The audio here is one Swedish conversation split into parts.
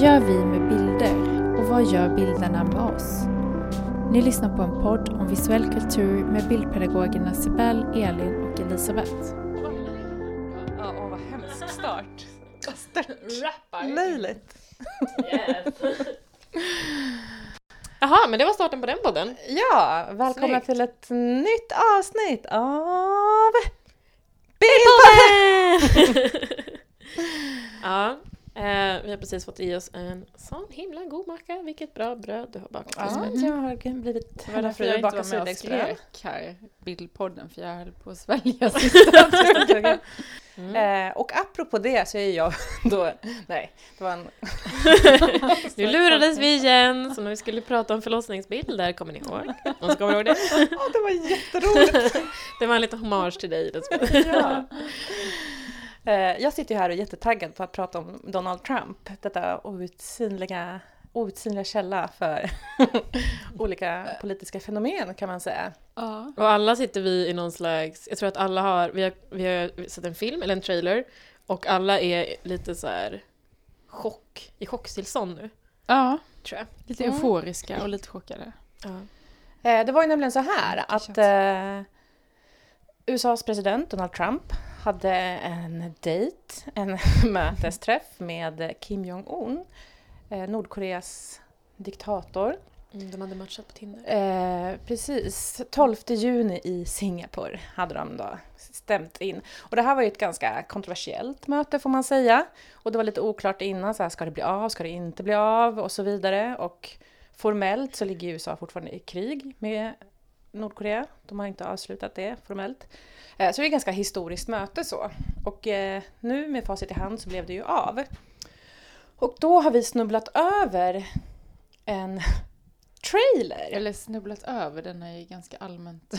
Gör vi med bilder? Och vad gör bilderna med oss? Ni lyssnar på en podd om visuell kultur med bildpedagogerna Sibel, Elin och Elisabeth. Ja, åh vad hemsk start. Rappar. Löjligt. Yes. Jaha, men det var starten på den podden. Ja, välkomna Snyggt. till ett nytt avsnitt av ja, eh, vi har precis fått i oss en sån himla god macka. Vilket bra bröd du har bakat. Ja, jag har blivit Det var därför jag inte var med och skrek här, bildpodden, för jag höll på att svälja sista. Mm. Eh, och apropå det så är jag då, nej, det var en... Nu lurades vi igen, så när vi skulle prata om förlossningsbilder, kommer ni ihåg? Någon kommer ihåg det? Ja, det var jätteroligt! Det var en liten hommage till dig. Ja. Eh, jag sitter ju här och är jättetaggad på att prata om Donald Trump, detta outsinliga, outsinliga källa för olika politiska fenomen kan man säga. Ja. Och alla sitter vi i någon slags, jag tror att alla har, vi har, vi har sett en film eller en trailer och alla är lite så här chock, i chocktillstånd nu, ja, tror jag. lite Mm. euforiska och lite chockade. Ja. Eh, det var ju nämligen så här att eh, USAs president Donald Trump hade en dejt, en mötesträff med Kim Jong-Un, eh, Nordkoreas diktator. Mm, de hade matchat på Tinder. Eh, precis, 12 juni i Singapore hade de då stämt in. Och det här var ju ett ganska kontroversiellt möte får man säga. Och det var lite oklart innan, så här, ska det bli av, ska det inte bli av och så vidare. Och formellt så ligger USA fortfarande i krig med Nordkorea. De har inte avslutat det formellt. Eh, så det är ett ganska historiskt möte så. Och eh, nu med facit i hand så blev det ju av. Och då har vi snubblat över en trailer. Eller snubblat över, den är ju ganska allmänt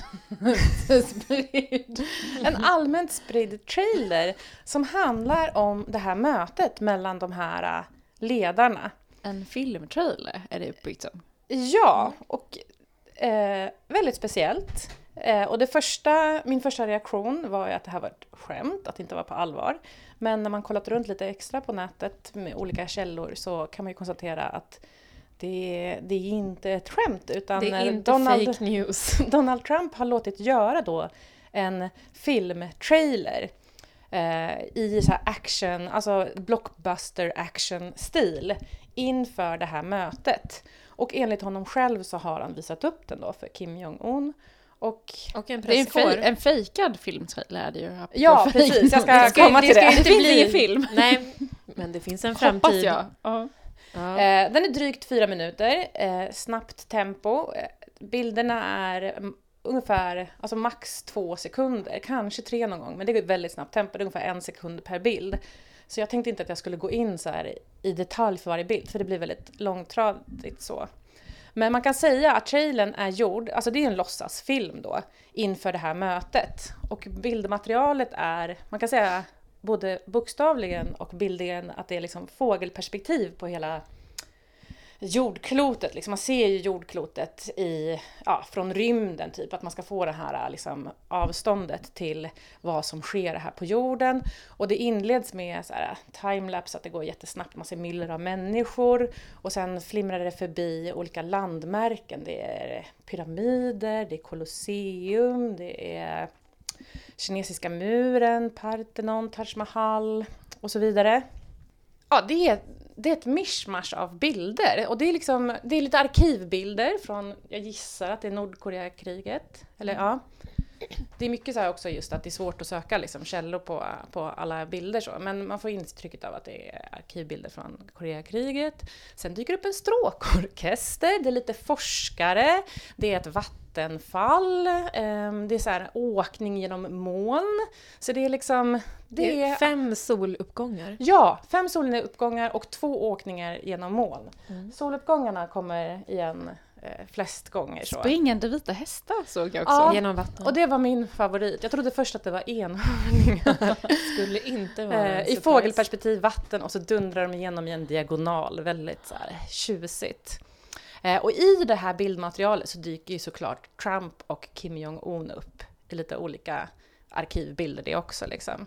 spridd. En allmänt spridd trailer som handlar om det här mötet mellan de här äh, ledarna. En filmtrailer är det uppbyggt som. Ja, och eh, väldigt speciellt. Eh, och det första, min första reaktion var att det här var ett skämt, att det inte var på allvar. Men när man kollat runt lite extra på nätet med olika källor så kan man ju konstatera att det, det är inte ett skämt utan Donald. Donald Trump har låtit göra då en filmtrailer eh, i så action, alltså blockbuster action-stil inför det här mötet. Och enligt honom själv så har han visat upp den då för Kim Jong-Un. Och Och en Det är en, fej, en fejkad filmtrailer är det ju. Ja, precis. Jag ska news. komma till det. Det finns ingen film. Nej, men det finns en Hoppas framtid. jag. Ja. Ja. Eh, den är drygt fyra minuter, eh, snabbt tempo. Eh, bilderna är mm, ungefär, alltså max två sekunder, kanske tre någon gång, men det är väldigt snabbt tempo, det är ungefär en sekund per bild. Så jag tänkte inte att jag skulle gå in så här i detalj för varje bild, för det blir väldigt långtradigt så. Men man kan säga att trailern är gjord, alltså det är en låtsasfilm då, inför det här mötet. Och bildmaterialet är, man kan säga både bokstavligen och bildligen att det är liksom fågelperspektiv på hela jordklotet. Liksom man ser ju jordklotet i, ja, från rymden, typ att man ska få det här liksom, avståndet till vad som sker här på jorden. Och det inleds med så här, timelapse, att det går jättesnabbt, man ser myller av människor och sen flimrar det förbi olika landmärken. Det är pyramider, det är Colosseum, det är kinesiska muren, Parthenon, Taj Mahal och så vidare. Ja, det är, det är ett mischmasch av bilder och det är, liksom, det är lite arkivbilder från, jag gissar att det är Nordkoreakriget. Eller ja. Det är mycket så här också just att det är svårt att söka liksom, källor på, på alla bilder så, men man får intrycket av att det är arkivbilder från Koreakriget. Sen dyker det upp en stråkorkester, det är lite forskare, det är ett vatten vattenfall, ehm, det är så här åkning genom moln. Så det är liksom... Det är fem soluppgångar. Ja, fem soluppgångar och två åkningar genom moln. Mm. Soluppgångarna kommer igen eh, flest gånger. Så. Springande vita hästar såg jag också. Ja. Genom vatten. Och det var min favorit. Jag trodde först att det var enhörningar. skulle inte vara Eh, I surprise. fågelperspektiv vatten och så dundrar de igenom i en diagonal. Väldigt så här tjusigt. Eh, och i det här bildmaterialet så dyker ju såklart Trump och Kim Jong-Un upp i lite olika arkivbilder det också liksom.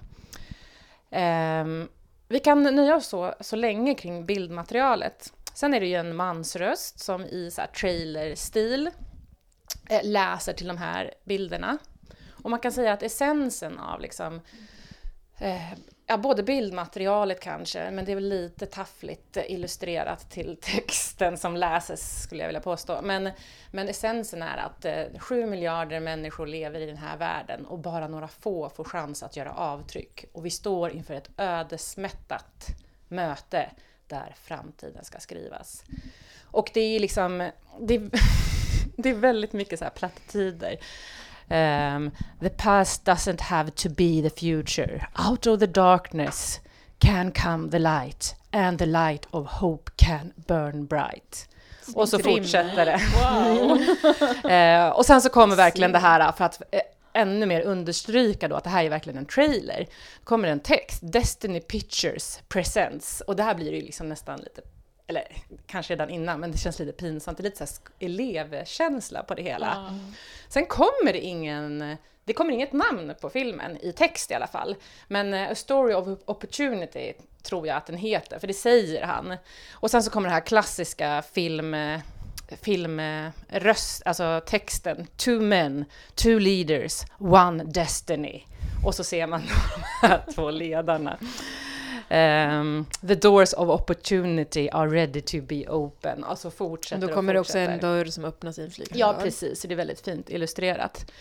Ehm, vi kan nöja oss så, så länge kring bildmaterialet. Sen är det ju en mansröst som i så här trailerstil eh, läser till de här bilderna. Och man kan säga att essensen av liksom, eh, ja, både bildmaterialet kanske, men det är väl lite taffligt illustrerat till texten som läses, skulle jag vilja påstå. Men, men essensen är att eh, sju miljarder människor lever i den här världen och bara några få får chans att göra avtryck. Och vi står inför ett ödesmättat möte där framtiden ska skrivas. Och det är liksom, det det är väldigt mycket så här plattityder. Um, the past doesn't have to be the future. Out of the darkness can come the light and the light of hope can burn bright. Och så fortsätter det. Wow. uh, och sen så kommer verkligen det här för att uh, ännu mer understryka då att det här är verkligen en trailer. kommer en text, Destiny Pictures Presents. Och det här blir ju liksom nästan lite eller kanske redan innan, men det känns lite pinsamt. Det är lite så elevkänsla på det hela. Mm. Sen kommer det ingen, det kommer inget namn på filmen, i text i alla fall. Men uh, A Story of Opportunity tror jag att den heter, för det säger han. Och sen så kommer det här klassiska film filmröst, alltså texten, two men, two leaders, one destiny. Och så ser man de här två ledarna. Um, the doors of opportunity are ready to be open. Alltså fortsätter Då kommer det också en dörr som öppnas i en flygande Ja, precis. Det är väldigt fint illustrerat.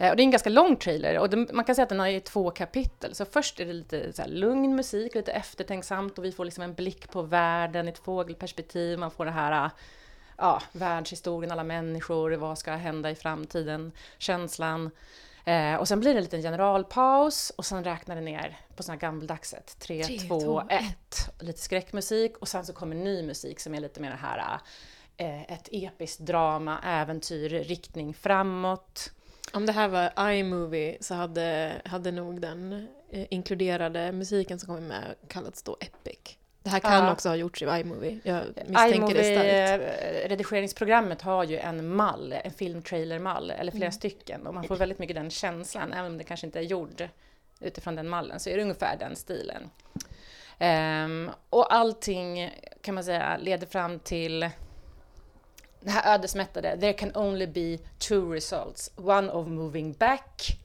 Uh, och det är en ganska lång trailer och det, man kan säga att den har i två kapitel. Så först är det lite så lugn musik, lite eftertänksamt och vi får liksom en blick på världen, ett fågelperspektiv, man får det här ja, världshistorien, alla människor, vad ska hända i framtiden, känslan. Eh, och sen blir det en liten generalpaus och sen räknar det ner på sån här gammaldags 3, 2, 1. Lite skräckmusik och sen så kommer ny musik som är lite mer det här eh, ett episkt drama, äventyr, riktning framåt. Om det här var iMovie så hade, hade nog den eh, inkluderade musiken som kommer med kallats då Epic. Det här kan ja. också ha gjorts i iMovie. Jag misstänker iMovie, det starkt. Redigeringsprogrammet har ju en mall, en filmtrailer-mall, eller flera mm. stycken. Och man får väldigt mycket den känslan, även om det kanske inte är gjord utifrån den mallen, så är det ungefär den stilen. Um, och allting kan man säga leder fram till det här ödesmättade, there can only be two results, one of moving back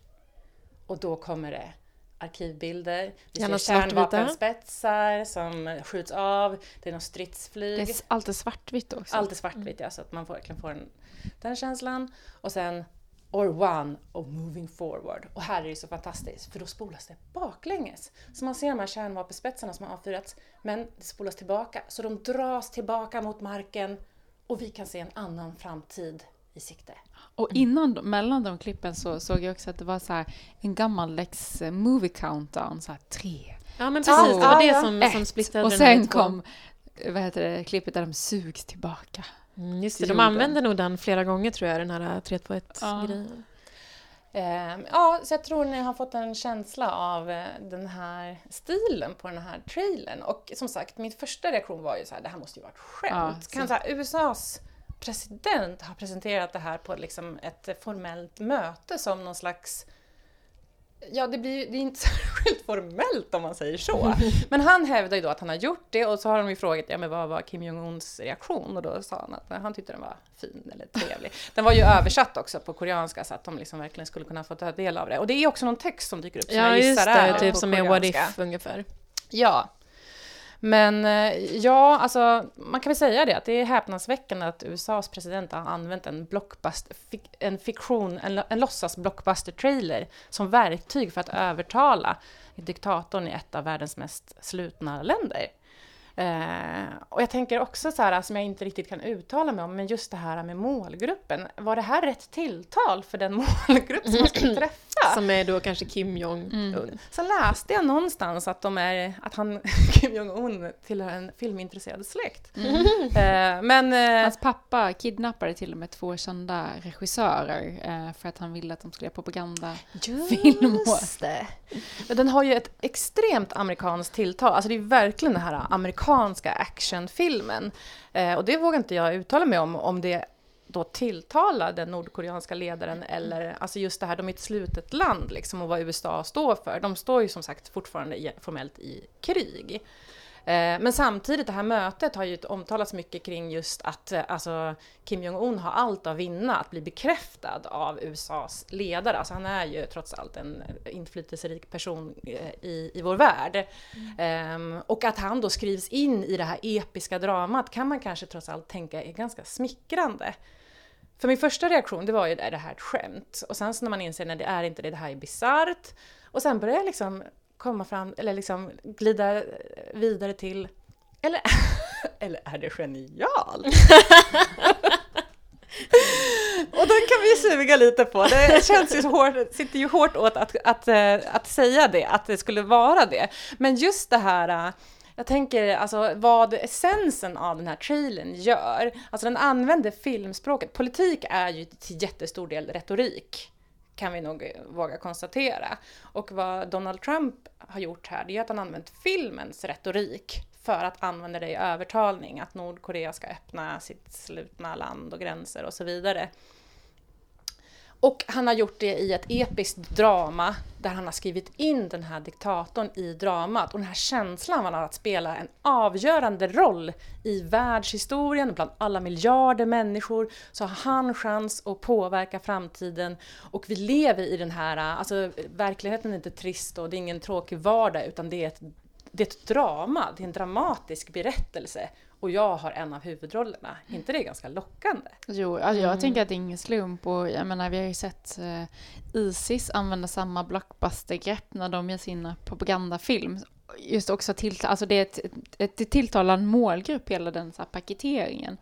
och då kommer det arkivbilder. Vi ser kärnvapenspetsar som skjuts av. Det är något stridsflyg. Det är alltid svartvitt också. Allt är svartvitt, ja, så att man verkligen får en, den känslan. Och sen or one of moving forward. Och här är det så fantastiskt, för då spolas det baklänges. Så man ser de här kärnvapenspetsarna som har avfyrats, men det spolas tillbaka. Så de dras tillbaka mot marken och vi kan se en annan framtid i sikte. Och innan, mellan de klippen så såg jag också att det var så här en gammaldags eh, movie countdown, så här tre, Ja men precis, två, det var det som, som splittrade Och sen kom, vad heter det, klippet där de sugs tillbaka. Mm, just det, de använder nog den flera gånger tror jag, den här 321-grejen. Ja. Uh, ja, så jag tror ni har fått en känsla av uh, den här stilen på den här trailern. Och som sagt, min första reaktion var ju så här, det här måste ju vara ett skämt. Ja, kan så här, USAs president har presenterat det här på liksom ett formellt möte som någon slags Ja, det, blir, det är inte särskilt formellt om man säger så. Men han hävdar ju då att han har gjort det och så har de ju frågat ja, men vad var Kim Jong-Uns reaktion och då sa han att han tyckte den var fin eller trevlig. Den var ju översatt också på koreanska så att de liksom verkligen skulle kunna få ta del av det. Och det är också någon text som dyker upp som ja, jag gissar är typ som är What If ungefär. Ja, men eh, ja, alltså man kan väl säga det att det är häpnadsväckande att USAs president har använt en, blockbuster, en fiktion, en, en låtsas blockbuster-trailer som verktyg för att övertala diktatorn i ett av världens mest slutna länder. Eh, och jag tänker också så här, som jag inte riktigt kan uttala mig om, men just det här med målgruppen. Var det här rätt tilltal för den målgrupp som man skulle träffa? Som är då kanske Kim Jong-Un. Mm. Så läste jag någonstans att, de är, att han, Kim Jong-Un tillhör en filmintresserad släkt. Mm. Eh, men, eh, Hans pappa kidnappade till och med två kända regissörer eh, för att han ville att de skulle göra propagandafilm Just det! Men den har ju ett extremt amerikanskt tilltal, alltså det är verkligen den här amerikanska actionfilmen. Eh, och det vågar inte jag uttala mig om, om det då tilltala den nordkoreanska ledaren eller alltså just det här, de är ett slutet land liksom och vad USA står för. De står ju som sagt fortfarande formellt i krig. Eh, men samtidigt, det här mötet har ju omtalats mycket kring just att eh, alltså, Kim Jong-Un har allt att vinna att bli bekräftad av USAs ledare. Alltså han är ju trots allt en inflytelserik person eh, i, i vår värld. Mm. Um, och att han då skrivs in i det här episka dramat kan man kanske trots allt tänka är ganska smickrande. För min första reaktion det var ju, är det här ett skämt? Och sen så när man inser, nej det är inte det, det här är bisarrt. Och sen börjar jag liksom komma fram, eller liksom glida vidare till, eller, eller är det genialt? Och den kan vi suga lite på. Det känns ju hårt, sitter ju hårt åt att, att, eh, att säga det, att det skulle vara det. Men just det här eh, jag tänker alltså vad essensen av den här trailern gör. Alltså den använder filmspråket. Politik är ju till jättestor del retorik kan vi nog eh, våga konstatera. Och vad Donald Trump har gjort här, det är att han använt filmens retorik för att använda det i övertalning, att Nordkorea ska öppna sitt slutna land och gränser och så vidare. Och han har gjort det i ett episkt drama där han har skrivit in den här diktatorn i dramat. Och den här känslan av att spela en avgörande roll i världshistorien, bland alla miljarder människor, så har han chans att påverka framtiden. Och vi lever i den här, alltså verkligheten är inte trist och det är ingen tråkig vardag utan det är ett, det är ett drama, det är en dramatisk berättelse och jag har en av huvudrollerna. inte det ganska lockande? Jo, alltså jag mm. tänker att det är ingen slump och jag menar vi har ju sett uh, Isis använda samma blockbustergrepp när de gör sin propagandafilm. Just också till, alltså det är ett, ett, ett tilltalande målgrupp, hela den så paketeringen.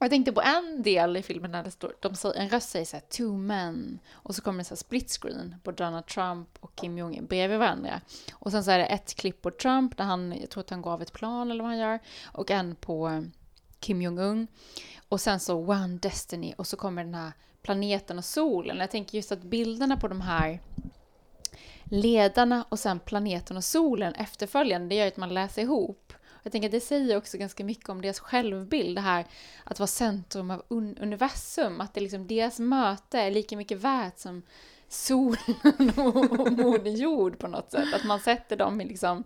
Och jag tänkte på en del i filmen där det står, de säger, en röst säger så här, two men, och så kommer det så här split screen på Donald Trump och Kim Jong-Un bredvid varandra. Och sen så är det ett klipp på Trump där han, jag tror att han går av ett plan eller vad han gör, och en på Kim Jong-Un. Och sen så One Destiny, och så kommer den här planeten och solen. Jag tänker just att bilderna på de här ledarna och sen planeten och solen efterföljande, det gör att man läser ihop. Jag tänker att det säger också ganska mycket om deras självbild, det här att vara centrum av un universum, att det liksom deras möte är lika mycket värt som solen och Moder Jord på något sätt. Att man sätter dem i liksom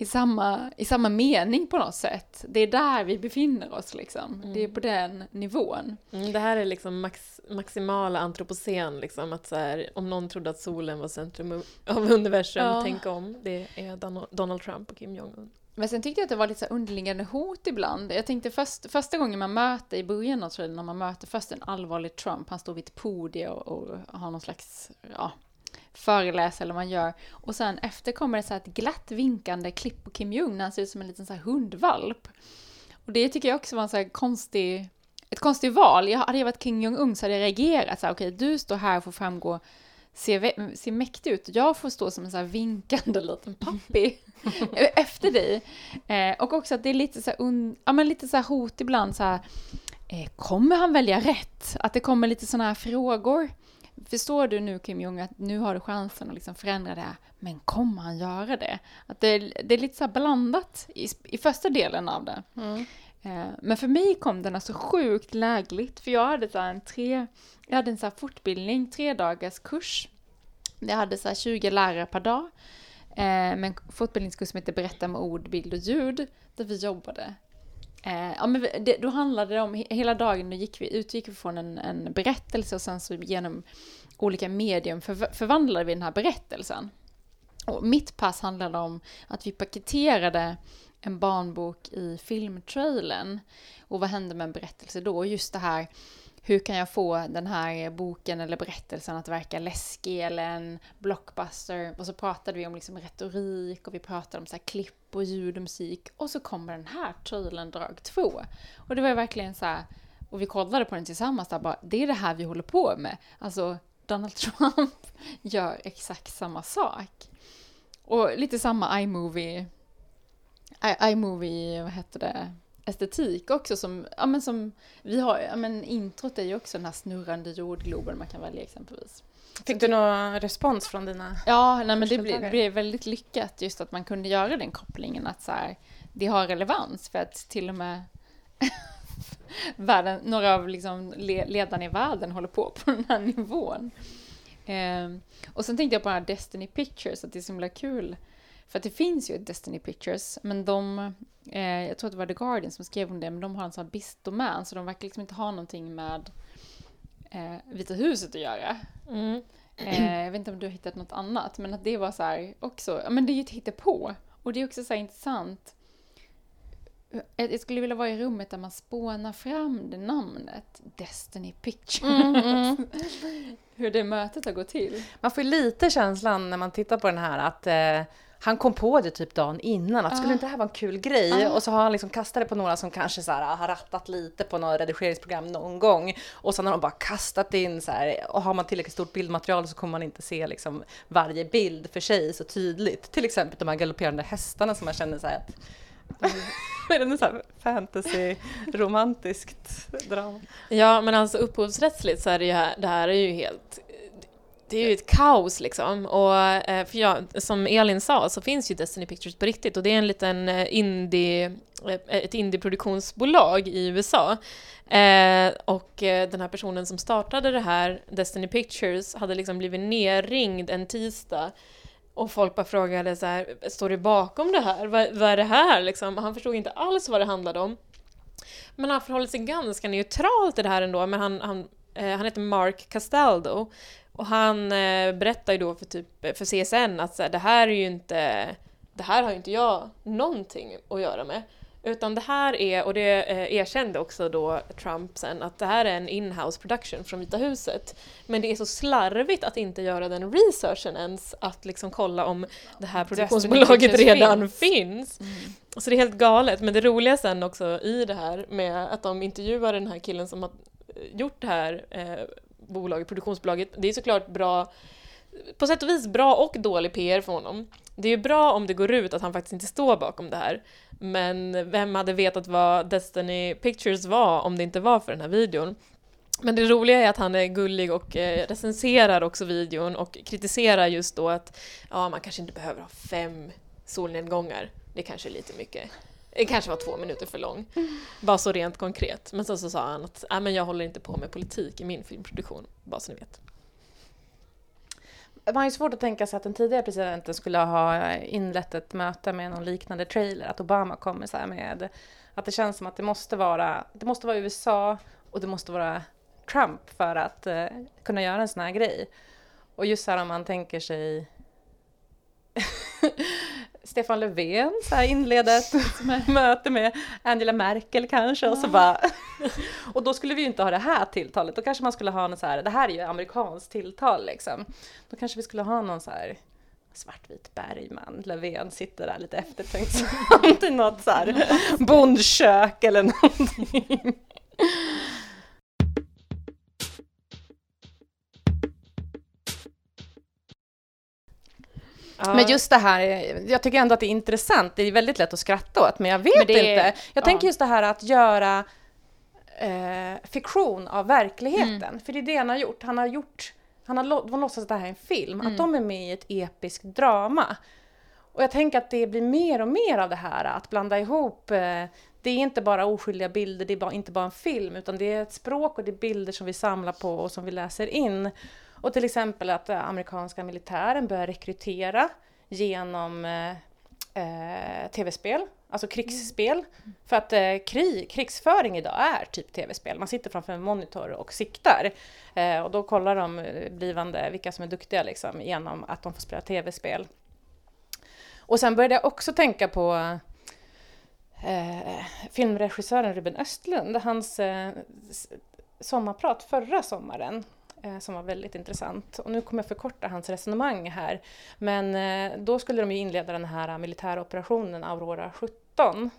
i samma, i samma mening på något sätt. Det är där vi befinner oss liksom. Mm. Det är på den nivån. Mm, det här är liksom max, maximala antropocen, liksom. Att så här, om någon trodde att solen var centrum av universum, ja. tänk om. Det är Donald Trump och Kim Jong-Un. Men sen tyckte jag att det var lite så underliggande hot ibland. Jag tänkte först, första gången man möter, i början av när man möter först en allvarlig Trump, han står vid ett podium och, och har någon slags, ja, föreläser eller vad man gör. Och sen efter kommer det så här ett glatt vinkande klipp på Kim Jong när han ser ut som en liten så här hundvalp. Och det tycker jag också var en så här konstig, ett konstigt val. Jag, hade jag varit Kim Jong-Un så hade jag reagerat så här, okej, okay, du står här och får framgå ser, ser mäktig ut. Jag får stå som en så här vinkande liten pappi efter dig. Eh, och också att det är lite så här, un, ja, men lite så här hot ibland så här, eh, kommer han välja rätt? Att det kommer lite sådana här frågor. Förstår du nu Kim Jong att nu har du chansen att liksom förändra det här, men kommer han göra det? Att det, det är lite så blandat i, i första delen av det. Mm. Eh, men för mig kom den alltså sjukt lägligt, för jag hade så en tre, jag hade en så fortbildning, tre dagars kurs. Jag hade så 20 lärare per dag. Eh, med en fortbildningskurs som heter Berätta med ord, bild och ljud, där vi jobbade. Eh, ja, men det, då handlade det om, hela dagen då gick vi, utgick vi från en, en berättelse och sen så genom olika medium för, förvandlade vi den här berättelsen. Och mitt pass handlade om att vi paketerade en barnbok i filmtrailern. Och vad hände med en berättelse då? Just det här, hur kan jag få den här boken eller berättelsen att verka läskig eller en blockbuster? Och så pratade vi om liksom retorik och vi pratade om så klipp och ljud och musik. Och så kommer den här trailern drag två. Och det var verkligen så här, och vi kollade på den tillsammans där bara, det är det här vi håller på med. Alltså, Donald Trump gör exakt samma sak. Och lite samma iMovie, iMovie, vad heter det, estetik också som, ja men som, vi har, ja men introt är ju också den här snurrande jordgloben man kan välja exempelvis. Fick du någon respons från dina Ja, nej men det blev, det blev väldigt lyckat just att man kunde göra den kopplingen att så här, det har relevans för att till och med världen, några av liksom ledarna i världen håller på på den här nivån. Eh, och sen tänkte jag på den här Destiny Pictures, att det är så himla kul. För att det finns ju Destiny Pictures, men de, eh, jag tror att det var The Guardian som skrev om det, men de har en sån här BIS-domän, så de verkar liksom inte ha någonting med eh, Vita huset att göra. Mm. Eh, jag vet inte om du har hittat något annat, men att det var så här också, ja men det är ju ett hittepå. Och det är också så här intressant. Jag skulle vilja vara i rummet där man spånar fram det namnet, Destiny Pictures. Mm, mm. Hur det mötet har gått till. Man får ju lite känslan när man tittar på den här att eh, han kom på det typ dagen innan, att skulle inte det här vara en kul grej? Ah. Och så har han liksom kastat det på några som kanske så här, har rattat lite på något redigeringsprogram någon gång. Och sen har de bara kastat in så här, och har man tillräckligt stort bildmaterial så kommer man inte se liksom varje bild för sig så tydligt. Till exempel de här galopperande hästarna som man känner så här att är det så här fantasy-romantiskt drama? Ja, men alltså upphovsrättsligt så är det ju här, det här är ju helt det är ju ett kaos liksom. Och eh, för jag, som Elin sa så finns ju Destiny Pictures på riktigt och det är en liten eh, indie, eh, ett indieproduktionsbolag i USA. Och den här personen som startade det här, Destiny Pictures, hade liksom blivit nerringd en tisdag och folk bara frågade så här, står du bakom det här? Vad, vad är det här liksom? Han förstod inte alls vad det handlade om. Men han förhåller sig ganska neutralt till det här ändå, men han, han, han heter Mark Castaldo och han eh, berättar ju då för, typ, för CSN att så här, det här är ju inte, det här har ju inte jag någonting att göra med. Utan det här är, och det eh, erkände också då Trump sen, att det här är en in-house production från Vita huset. Men det är så slarvigt att inte göra den researchen ens, att liksom kolla om det här produktionsbolaget redan finns. finns. Mm. Så det är helt galet. Men det roliga sen också i det här med att de intervjuar den här killen som har gjort det här eh, bolaget, produktionsbolaget, det är såklart bra på sätt och vis bra och dålig PR för honom. Det är ju bra om det går ut att han faktiskt inte står bakom det här. Men vem hade vetat vad Destiny Pictures var om det inte var för den här videon? Men det roliga är att han är gullig och eh, recenserar också videon och kritiserar just då att ja, man kanske inte behöver ha fem solnedgångar. Det kanske är lite mycket. Det kanske var två minuter för lång. Bara så rent konkret. Men så, så sa han att äh, men jag håller inte på med politik i min filmproduktion, bara så ni vet. Man har ju svårt att tänka sig att den tidigare presidenten skulle ha inlett ett möte med någon liknande trailer, att Obama kommer så här med att det känns som att det måste vara, det måste vara USA och det måste vara Trump för att uh, kunna göra en sån här grej. Och just så här om man tänker sig Stefan Löfven så här inleder ett möte med Angela Merkel kanske och så bara och då skulle vi ju inte ha det här tilltalet, då kanske man skulle ha något så här, det här är ju amerikanskt tilltal liksom. Då kanske vi skulle ha någon så här svartvit Bergman, Löfven sitter där lite eftertänksamt i något så här bondkök eller någonting. Ja. Men just det här, jag tycker ändå att det är intressant, det är väldigt lätt att skratta åt, men jag vet men inte. Jag ja. tänker just det här att göra eh, fiktion av verkligheten, mm. för det är det han har gjort. Han har gjort, han har låtsats att det här är en film, mm. att de är med i ett episkt drama. Och jag tänker att det blir mer och mer av det här, att blanda ihop eh, det är inte bara oskyldiga bilder, det är bara, inte bara en film, utan det är ett språk och det är bilder som vi samlar på och som vi läser in. Och till exempel att eh, amerikanska militären börjar rekrytera genom eh, eh tv-spel, alltså krigsspel. Mm. För att eh, krig, krigsföring idag är typ tv-spel. Man sitter framför en monitor och siktar. Eh, och då kollar de eh, blivande, vilka som är duktiga liksom, genom att de får spela tv-spel. Och sen började jag också tänka på eh, filmregissören Ruben Östlund, hans eh, sommarprat förra sommaren Eh, som var väldigt intressant. Och nu kommer jag förkorta hans resonemang här. Men eh, då skulle de ju inleda den här militära operationen Aurora 17.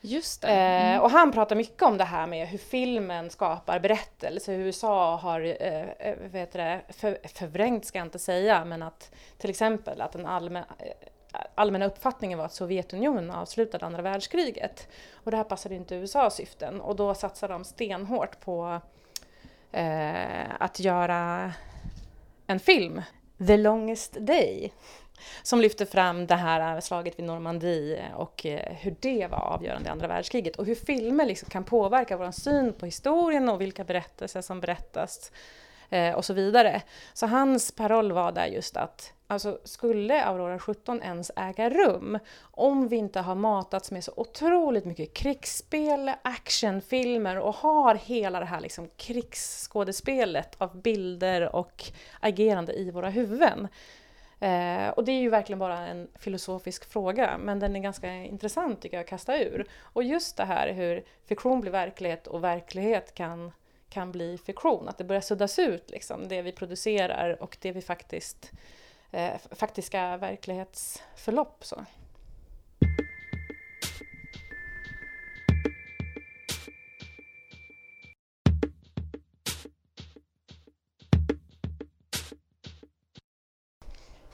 Just det. Eh, mm. och han pratar mycket om det här med hur filmen skapar berättelse, hur USA har eh, vet det, för, förvrängt ska jag inte säga, men att till exempel att en allmän, allmänna uppfattningen var att Sovjetunionen avslutade andra världskriget. Och det här passade inte USAs syften och då satsade de stenhårt på eh, att göra en film, The Longest Day, som lyfter fram det här slaget vid Normandie och eh, hur det var avgörande i andra världskriget och hur filmer liksom kan påverka vår syn på historien och vilka berättelser som berättas eh, och så vidare. Så hans paroll var där just att Alltså skulle Aurora 17 ens äga rum om vi inte har matats med så otroligt mycket krigsspel, actionfilmer och har hela det här liksom krigsskådespelet av bilder och agerande i våra huvuden. Eh, och det är ju verkligen bara en filosofisk fråga, men den är ganska intressant tycker jag att kasta ur. Och just det här hur fiktion blir verklighet och verklighet kan, kan bli fiktion, att det börjar suddas ut liksom, det vi producerar och det vi faktiskt eh, faktiska verklighetsförlopp. Så.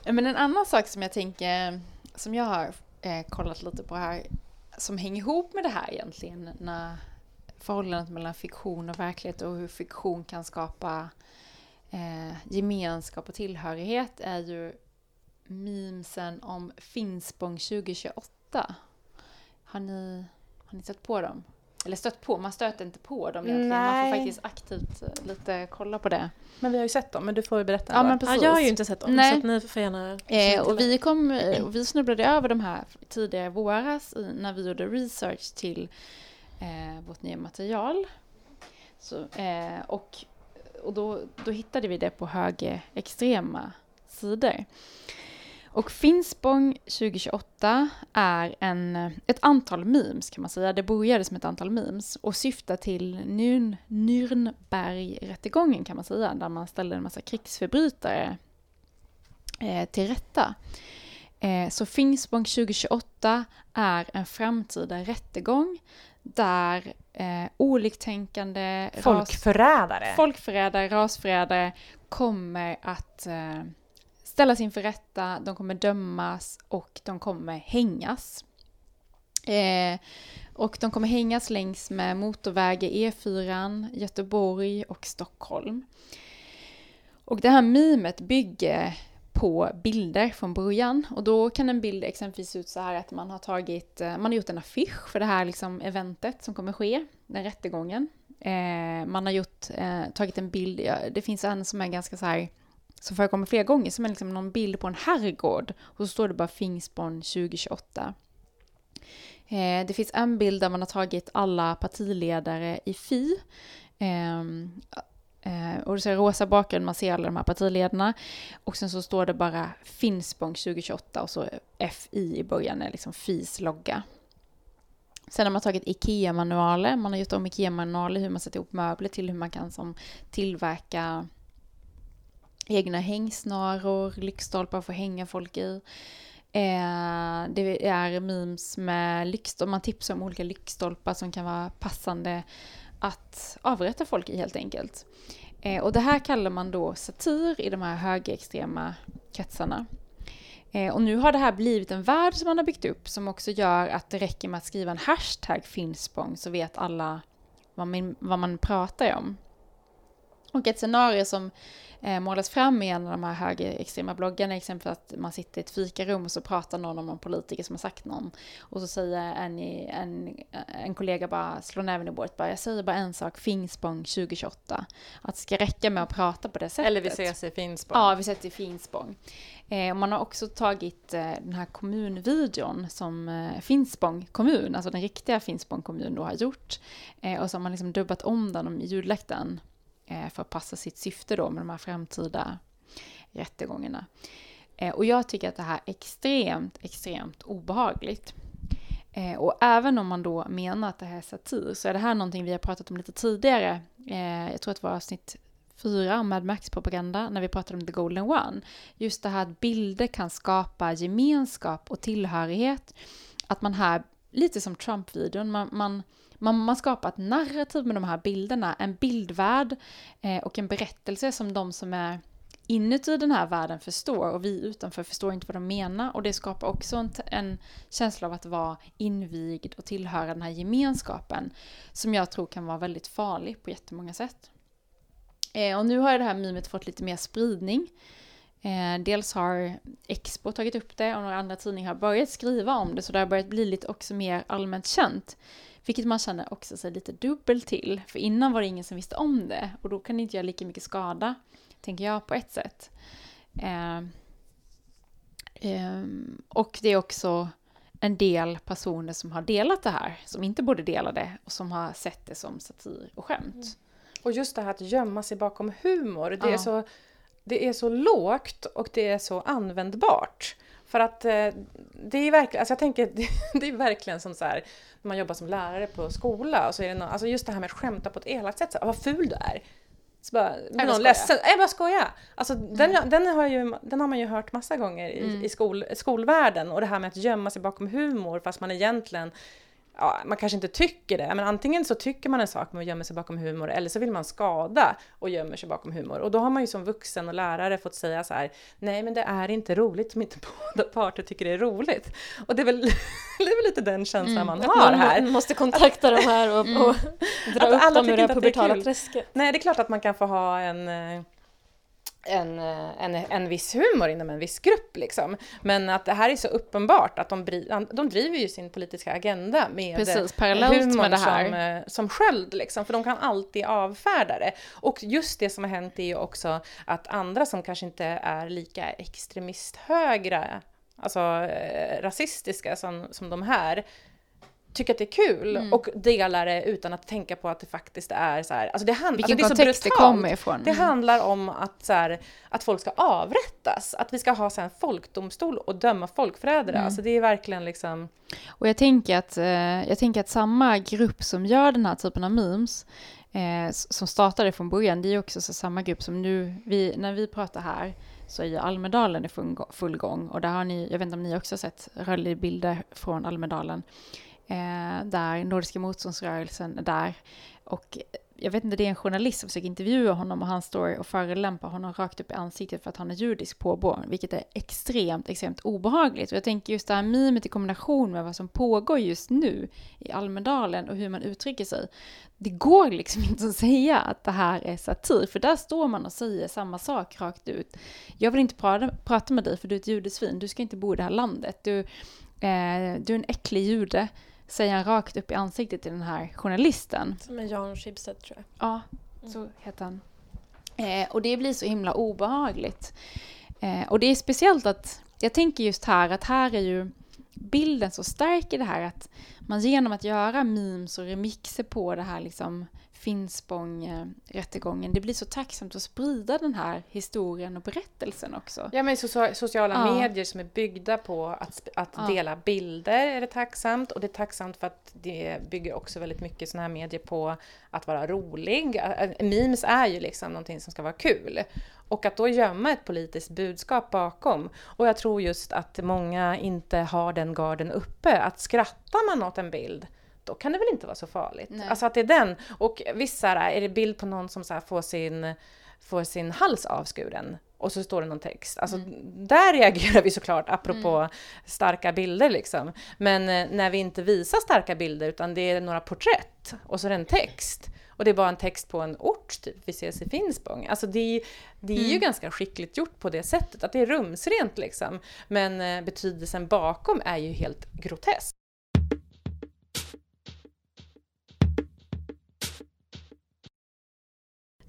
Men en annan sak som jag tänker, som jag har eh, kollat lite på här, som hänger ihop med det här egentligen, när förhållandet mellan fiktion och verklighet och hur fiktion kan skapa eh, gemenskap och tillhörighet är ju memesen om Finspång 2028. Har ni, har ni stött på dem? Eller stött på, man stöter inte på dem egentligen. Nej. Man får faktiskt aktivt eh, lite kolla på det. Men vi har ju sett dem, men du får ju berätta. Ja, men precis. Ja, jag har ju inte sett dem, Nej. så att ni får gärna... Eh, och vi, kom, eh, och vi snubblade över de här tidigare i våras när vi gjorde research till eh, vårt nya material. Så, eh, och och då, då hittade vi det på högerextrema sidor. Och Finspång 2028 är en, ett antal memes kan man säga. Det började som ett antal memes och syftar till Nürn, Nürnbergrättegången kan man säga, där man ställde en massa krigsförbrytare eh, till rätta. Eh, så Finspång 2028 är en framtida rättegång där eh, oliktänkande... Folkförrädare! Ras, folkförrädare, rasförrädare kommer att eh, ställas inför rätta, de kommer dömas och de kommer hängas. Eh, och de kommer hängas längs med motorvägar E4, Göteborg och Stockholm. Och det här mimet bygger på bilder från början. Och då kan en bild exempelvis se ut så här att man har tagit, eh, man har gjort en affisch för det här liksom eventet som kommer ske, den rättegången. Eh, man har gjort, eh, tagit en bild, ja, det finns en som är ganska så här, som förekommer flera gånger, som är liksom någon bild på en herrgård. Och så står det bara Finspång 2028. Eh, det finns en bild där man har tagit alla partiledare i Fi. Eh, och det ser rosa bakgrund, man ser alla de här partiledarna. Och sen så står det bara Finspång 2028 och så FI i början är liksom FIs logga. Sen har man tagit IKEA-manualer, man har gjort om IKEA-manualer hur man sätter ihop möbler till hur man kan som tillverka egna hängsnaror, lyktstolpar för att hänga folk i. Eh, det är memes med lyktstolpar, man tipsar om olika lyktstolpar som kan vara passande att avrätta folk i helt enkelt. Eh, och det här kallar man då satir i de här högerextrema kretsarna. Eh, och nu har det här blivit en värld som man har byggt upp som också gör att det räcker med att skriva en hashtag Finspång så vet alla vad man, vad man pratar om. Och ett scenario som eh, målas fram i en av de här högerextrema bloggarna, exempelvis att man sitter i ett fikarum och så pratar någon om någon politiker som har sagt någon. Och så säger en, en, en kollega bara, slår näven i bordet, bara, jag säger bara en sak, Finspång 2028. Att det ska räcka med att prata på det sättet. Eller vi ses i Finspång. Ja, vi ses i Finspång. Eh, man har också tagit eh, den här kommunvideon som eh, Finspång kommun, alltså den riktiga Finspång kommun då har gjort. Eh, och så har man liksom dubbat om den den Eh, Eh, för att passa sitt syfte då med de här framtida rättegångarna. Eh, och jag tycker att det här är extremt, extremt obehagligt. Eh, och även om man då menar att det här är satir så är det här någonting vi har pratat om lite tidigare. Jag tror att det var avsnitt fyra om Mad Max-propaganda när vi pratade om The Golden One. Just det här att bilder kan skapa gemenskap och tillhörighet. Att man här, lite som Trump-videon, man, man man, man skapar ett narrativ med de här bilderna, en bildvärld eh, och en berättelse som de som är inuti den här världen förstår och vi utanför förstår inte vad de menar och det skapar också en, en känsla av att vara invigd och tillhöra den här gemenskapen som jag tror kan vara väldigt farlig på jättemånga sätt. Eh, och nu har det här mimet fått lite mer spridning. Eh, dels har Expo tagit upp det och några andra tidningar har börjat skriva om det så det har börjat bli lite också mer allmänt känt. Vilket man känner också sig lite dubbelt till. För innan var det ingen som visste om det och då kan det inte göra lika mycket skada, tänker jag på ett sätt. Eh, eh, och det är också en del personer som har delat det här, som inte borde dela det och som har sett det som satir och skämt. Mm. Och just det här att gömma sig bakom humor, det, ja. är så, det är så lågt och det är så användbart. För att eh, det är verkligen, alltså jag tänker, det är verkligen som så här, när man jobbar som lärare på skola, och så är det någon, alltså just det här med att skämta på ett elakt sätt, så här, vad ful du är. Så bara, blir någon ledsen. Jag bara skoja! Alltså mm. den, den, har ju, den har man ju hört massa gånger i, mm. i skol, skolvärlden och det här med att gömma sig bakom humor fast man egentligen ja, man kanske inte tycker det, men antingen så tycker man en sak med att gömma sig bakom humor eller så vill man skada och gömmer sig bakom humor. Och då har man ju som vuxen och lärare fått säga så här, nej men det är inte roligt om inte båda parter tycker det är roligt. Och det är väl, det är väl lite den känslan mm, man har man här. Man måste kontakta de här och, mm. och dra att upp dem ur det pubertala träsket. Nej, det är klart att man kan få ha en eh, en, eh, en, en viss humor inom en viss grupp. Liksom. Men att det här är så uppenbart att de, de driver ju sin politiska agenda med Precis, parallellt med det här. som, eh, som sköld, liksom, för de kan alltid avfärda det. Och just det som har hänt är ju också att andra som kanske inte är lika extremisthögra alltså eh, rasistiska som, som de här, tycker att det är kul mm. och delar det utan att tänka på att det faktiskt är så här, alltså det, hand, Vilken alltså det är så brutalt. det kommer ifrån. Det handlar om att, så här, att folk ska avrättas, att vi ska ha så här, en folkdomstol och döma folkförrädare. Mm. Alltså det är verkligen liksom... Och jag tänker, att, eh, jag tänker att samma grupp som gör den här typen av memes, eh, som startade från början, det är också så samma grupp som nu, vi, när vi pratar här, så är ju Almedalen i full gång och där har ni, jag vet inte om ni också sett rörliga bilder från Almedalen eh, där Nordiska motståndsrörelsen är där. Och jag vet inte, det är en journalist som försöker intervjua honom och han står och förelämpar honom rakt upp i ansiktet för att han är judisk påbrå, vilket är extremt, extremt obehagligt. Och jag tänker just det här mimet i kombination med vad som pågår just nu i Almedalen och hur man uttrycker sig. Det går liksom inte att säga att det här är satir, för där står man och säger samma sak rakt ut. Jag vill inte prata, prata med dig för du är ett judesvin, du ska inte bo i det här landet. Du, eh, du är en äcklig jude säger han rakt upp i ansiktet till den här journalisten. Som är Jan Schibsted tror jag. Ja, mm. så heter han. Eh, och det blir så himla obehagligt. Eh, och det är speciellt att, jag tänker just här att här är ju bilden så stark i det här att man genom att göra memes och remixer på det här liksom Finspång-rättegången. Det blir så tacksamt att sprida den här historien och berättelsen också. Ja, men sociala ja. medier som är byggda på att, att ja. dela bilder är det tacksamt och det är tacksamt för att det bygger också väldigt mycket sådana här medier på att vara rolig. Memes är ju liksom någonting som ska vara kul. Och att då gömma ett politiskt budskap bakom. Och jag tror just att många inte har den garden uppe. Att skrattar man åt en bild då kan det väl inte vara så farligt. Nej. Alltså att det är den. Och visst är det bild på någon som så får, sin, får sin hals avskuren och så står det någon text. Alltså mm. där reagerar vi såklart apropå mm. starka bilder liksom. Men eh, när vi inte visar starka bilder utan det är några porträtt och så är det en text och det är bara en text på en ort, typ vi ses i Finspång. Alltså det, det är mm. ju ganska skickligt gjort på det sättet, att det är rumsrent liksom. Men eh, betydelsen bakom är ju helt grotesk.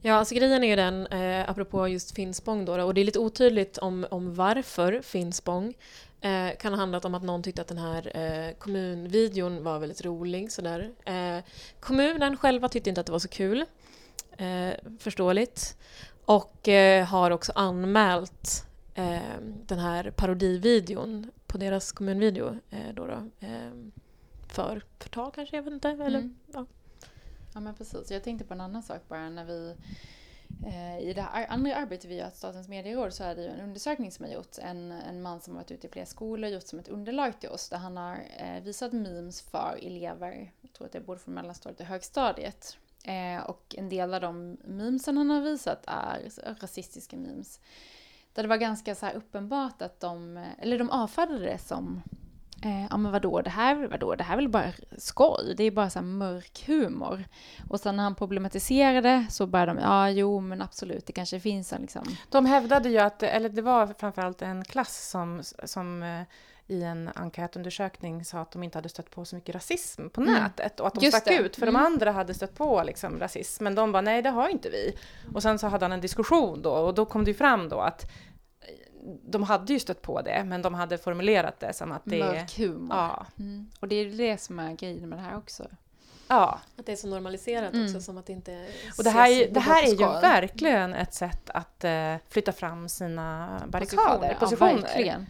Ja, alltså grejen är ju den, eh, apropå just Finspång då, och det är lite otydligt om, om varför Finspång. Eh, kan ha handlat om att någon tyckte att den här eh, kommunvideon var väldigt rolig. Sådär. Eh, kommunen själva tyckte inte att det var så kul. Eh, förståeligt. Och eh, har också anmält eh, den här parodivideon på deras kommunvideo eh, då, då för förtal kanske, jag vet inte. Eller, mm. ja. Ja men precis. Jag tänkte på en annan sak bara när vi eh, i det här andra arbetet vi gör, Statens medieråd, så är det ju en undersökning som har gjorts. En, en man som har varit ute i flera skolor gjort som ett underlag till oss där han har eh, visat memes för elever, jag tror att det är både från mellanstadiet och högstadiet. Eh, och en del av de memesen han har visat är rasistiska memes. Där det var ganska så här uppenbart att de, eller de avfärdade det som Eh, ja men vadå, det här, vadå, det här är väl bara skoj, det är bara så mörk humor. Och sen när han problematiserade så började de, ja jo men absolut, det kanske finns en liksom... De hävdade ju att, eller det var framförallt en klass som, som eh, i en enkätundersökning sa att de inte hade stött på så mycket rasism på mm. nätet och att de Just stack det. ut för mm. de andra hade stött på liksom rasism men de bara nej det har inte vi. Och sen så hade han en diskussion då och då kom det ju fram då att de hade ju stött på det, men de hade formulerat det som att det är... Mörk humor. Ja. Mm. Och det är det som är grejen med det här också. Ja. Att det är så normaliserat mm. också, som att det inte Och det här, det här är ju verkligen ett sätt att uh, flytta fram sina barrikader, positioner. Ja, verkligen.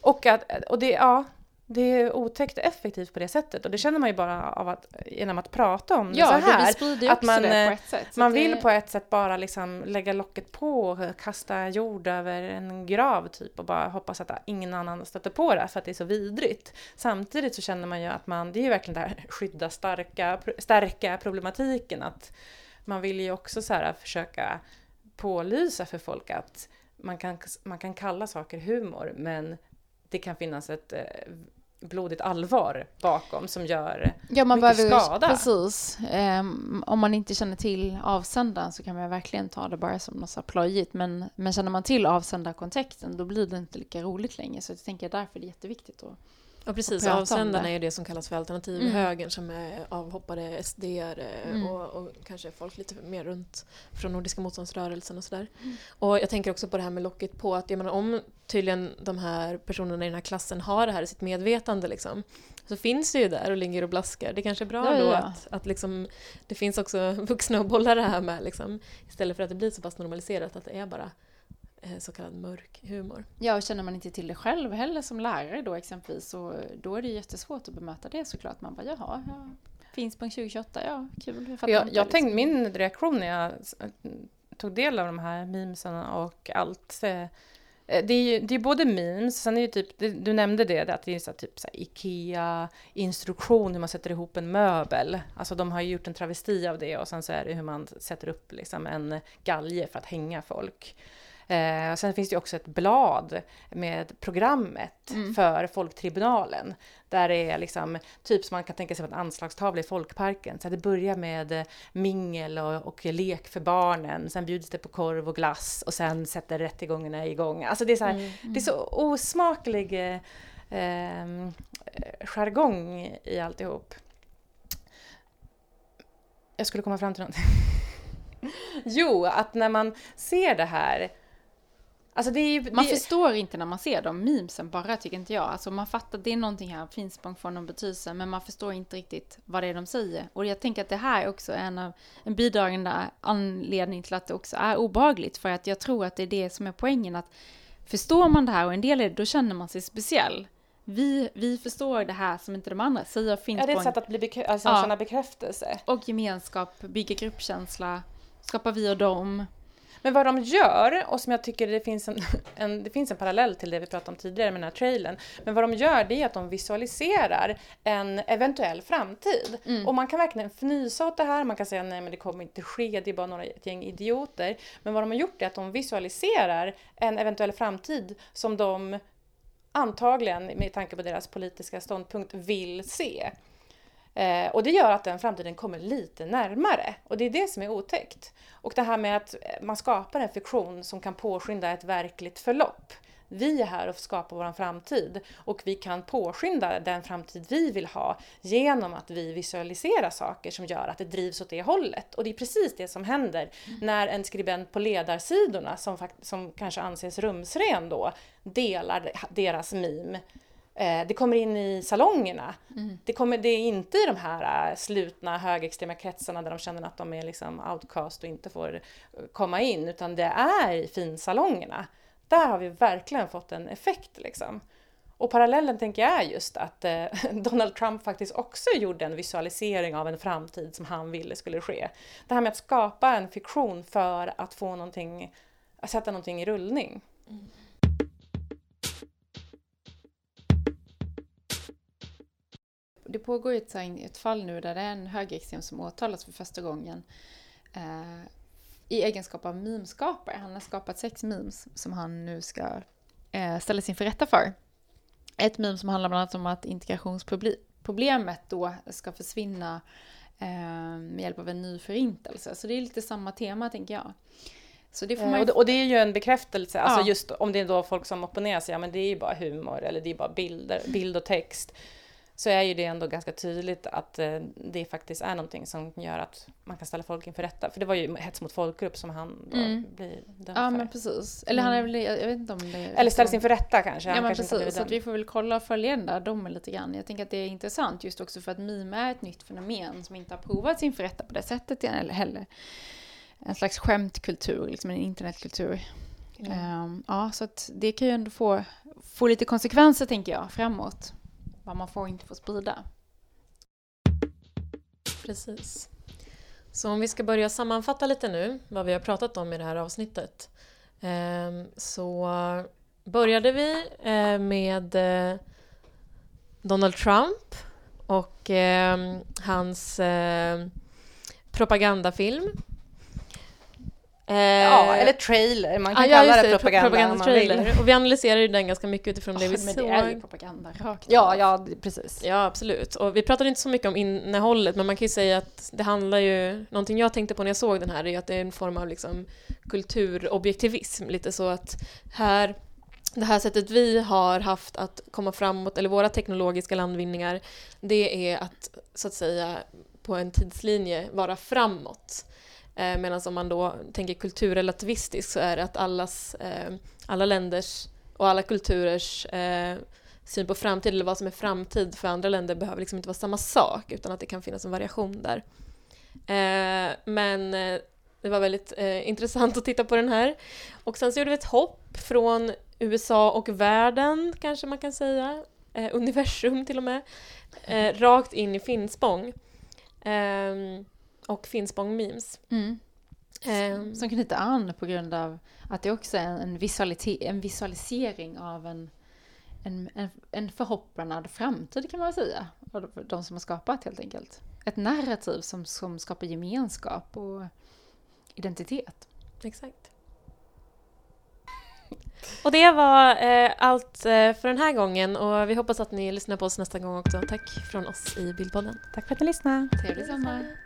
Och, att, och det, ja, det är otäckt effektivt på det sättet och det känner man ju bara av att, genom att prata om det ja, så här. Det att man, det på eh, ett sätt. Man vill på ett sätt bara liksom lägga locket på och kasta jord över en grav typ och bara hoppas att ingen annan stöter på det för att det är så vidrigt. Samtidigt så känner man ju att man, det är ju verkligen det här skydda starka, stärka problematiken att man vill ju också så försöka pålysa för folk att man kan, man kan kalla saker humor men det kan finnas ett eh, blodigt allvar bakom som gör ja, man mycket behöver, skada. Precis. Um, om man inte känner till avsändaren så kan man verkligen ta det bara som något så plojigt. Men, men känner man till avsändarkontexten då blir det inte lika roligt längre. Så jag tänker därför är det jätteviktigt att Ja precis, avsändarna är det som kallas för alternativhögern mm. som är avhoppade sd mm. och, och, kanske folk lite mer runt från Nordiska motståndsrörelsen och sådär. Mm. Och jag tänker också på det här med locket på att jag menar, om tydligen de här personerna i den här klassen har det här i sitt medvetande liksom, så finns det ju där och ligger och blaskar. Det kanske är bra ja, då ja. att, att liksom, det finns också vuxna att bolla det här med liksom, istället för att det blir så pass normaliserat att det är bara så kallad mörk humor. Ja, och känner man inte till det själv heller som lärare då exempelvis så då är det jättesvårt att bemöta det såklart. Man bara jaha, ja, finns på 2028, ja kul. Jag, jag, jag tänkte, min reaktion när jag tog del av de här memesen och allt eh, det är ju det är både memes, sen är ju typ, du nämnde det, att det är så typ så IKEA-instruktion hur man sätter ihop en möbel. Alltså de har ju gjort en travesti av det och sen så är det hur man sätter upp liksom en galge för att hänga folk. Eh, sen finns det också ett blad med programmet mm. för Folktribunalen. Där det är liksom, typ som man kan tänka sig som en anslagstavla i Folkparken. Så det börjar med mingel och, och, lek för barnen, sen bjuds det på korv och glass och sen sätter rättegångarna igång. Alltså det är så, här, mm. det är så osmaklig eh, ehm, jargong i alltihop. Jag skulle komma fram till någonting. jo, att när man ser det här Alltså det är, man förstår inte när man ser de memesen bara, tycker inte jag. Alltså man fattar att det är någonting här, Finspång får någon betydelse, men man förstår inte riktigt vad det är de säger. Och jag tänker att det här är också en av en bidragande anledning till att det också är obehagligt, för att jag tror att det är det som är poängen, att förstår man det här och en del är det, då känner man sig speciell. Vi, vi förstår det här som inte de andra säger Finspång. Ja, det är ett sätt att bli bekrä alltså, ja. känna bekräftelse. Och gemenskap, bygga gruppkänsla, skapa vi och dem. Men vad de gör, och som jag tycker det finns en, en, det finns en parallell till det vi pratade om tidigare med den här trailern, men vad de gör det är att de visualiserar en eventuell framtid. Mm. Och man kan verkligen fnysa åt det här, man kan säga nej men det kommer inte ske, det är bara några, ett gäng idioter. Men vad de har gjort är att de visualiserar en eventuell framtid som de antagligen, med tanke på deras politiska ståndpunkt, vill se. Eh, och det gör att den framtiden kommer lite närmare. Och det är det som är otäckt. Och det här med att man skapar en fiktion som kan påskynda ett verkligt förlopp. Vi är här och skapar vår framtid och vi kan påskynda den framtid vi vill ha genom att vi visualiserar saker som gör att det drivs åt det hållet. Och det är precis det som händer mm. när en skribent på ledarsidorna, som, som kanske anses rumsren då, delar deras meme Eh, det kommer in i salongerna. Mm. Det, kommer, det är inte i de här äh, slutna högerextrema kretsarna där de känner att de är liksom outcast och inte får äh, komma in, utan det är i finsalongerna. Där har vi verkligen fått en effekt liksom. Och parallellen tänker jag är just att eh, Donald Trump faktiskt också gjorde en visualisering av en framtid som han ville skulle ske. Det här med att skapa en fiktion för att få någonting, att sätta någonting i rullning. Mm. Det pågår ett, ett fall nu där det är en högerextrem som åtalas för första gången eh, i egenskap av memeskapare. Han har skapat sex memes som han nu ska eh, ställas inför rätta för. Ett meme som handlar bland annat om att integrationsproblemet då ska försvinna eh, med hjälp av en ny förintelse. Så det är lite samma tema tänker jag. Det eh, ju... och, det, är ju en bekräftelse, alltså just om det är då folk som opponerar sig, ja men det är ju bara humor eller det är bara bilder, bild och text så är ju det ändå ganska tydligt att eh, det faktiskt är någonting som gör att man kan ställa folk inför rätta. För det var ju hets mot folkgrupp som han då mm. blir dömd ja, för. Men precis. Eller han är mm. väl, jag vet inte om det. Eller ställs inför rätta kanske. Ja men precis, så att vi får väl kolla och följa den där domen lite grann. Jag tänker att det är intressant just också för att mime är ett nytt fenomen som inte har provats inför rätta på det sättet eller heller. En slags skämtkultur, liksom en internetkultur. Mm. Um, ja, så att det kan ju ändå få, få lite konsekvenser tänker jag framåt vad man får och inte får sprida. Precis. Så om vi ska börja sammanfatta lite nu vad vi har pratat om i det här avsnittet. Ehm, så började vi eh, med eh, Donald Trump och ehm, hans eh, propagandafilm Eh, ja, eller trailer. Man kan ah, kalla ja, det, propaganda, propaganda trailer. Och vi analyserade den ganska mycket utifrån det oh, vi men såg. Men det är ju propaganda rakt Ja, ja, precis. Ja, absolut. Och vi pratade inte så mycket om innehållet, men man kan ju säga att det handlar ju... Någonting jag tänkte på när jag såg den här är ju att det är en form av liksom kulturobjektivism. Lite så att här det här sättet vi har haft att komma framåt, eller våra teknologiska landvinningar, det är att så att säga på en tidslinje vara framåt. Eh, Medan om man då tänker kulturrelativistiskt så är det att allas, eh, alla länders och alla kulturers eh, syn på framtid, eller vad som är framtid för andra länder, behöver liksom inte vara samma sak, utan att det kan finnas en variation där. Eh, men eh, det var väldigt eh, intressant att titta på den här. Och sen så gjorde vi ett hopp från USA och världen, kanske man kan säga, eh, universum till och med, eh, rakt in i Finspång. Ehm, och Finspång-memes. Mm. Um, som knyter an på grund av att det också är en, en visualisering av en, en, en, en förhoppnad framtid kan man väl säga. De som har skapat helt enkelt. Ett narrativ som, som skapar gemenskap och identitet. Exakt. Och det var eh, allt eh, för den här gången och vi hoppas att ni lyssnar på oss nästa gång också. Tack från oss i Bildpodden. Tack för att ni lyssnade. Trevlig sommar.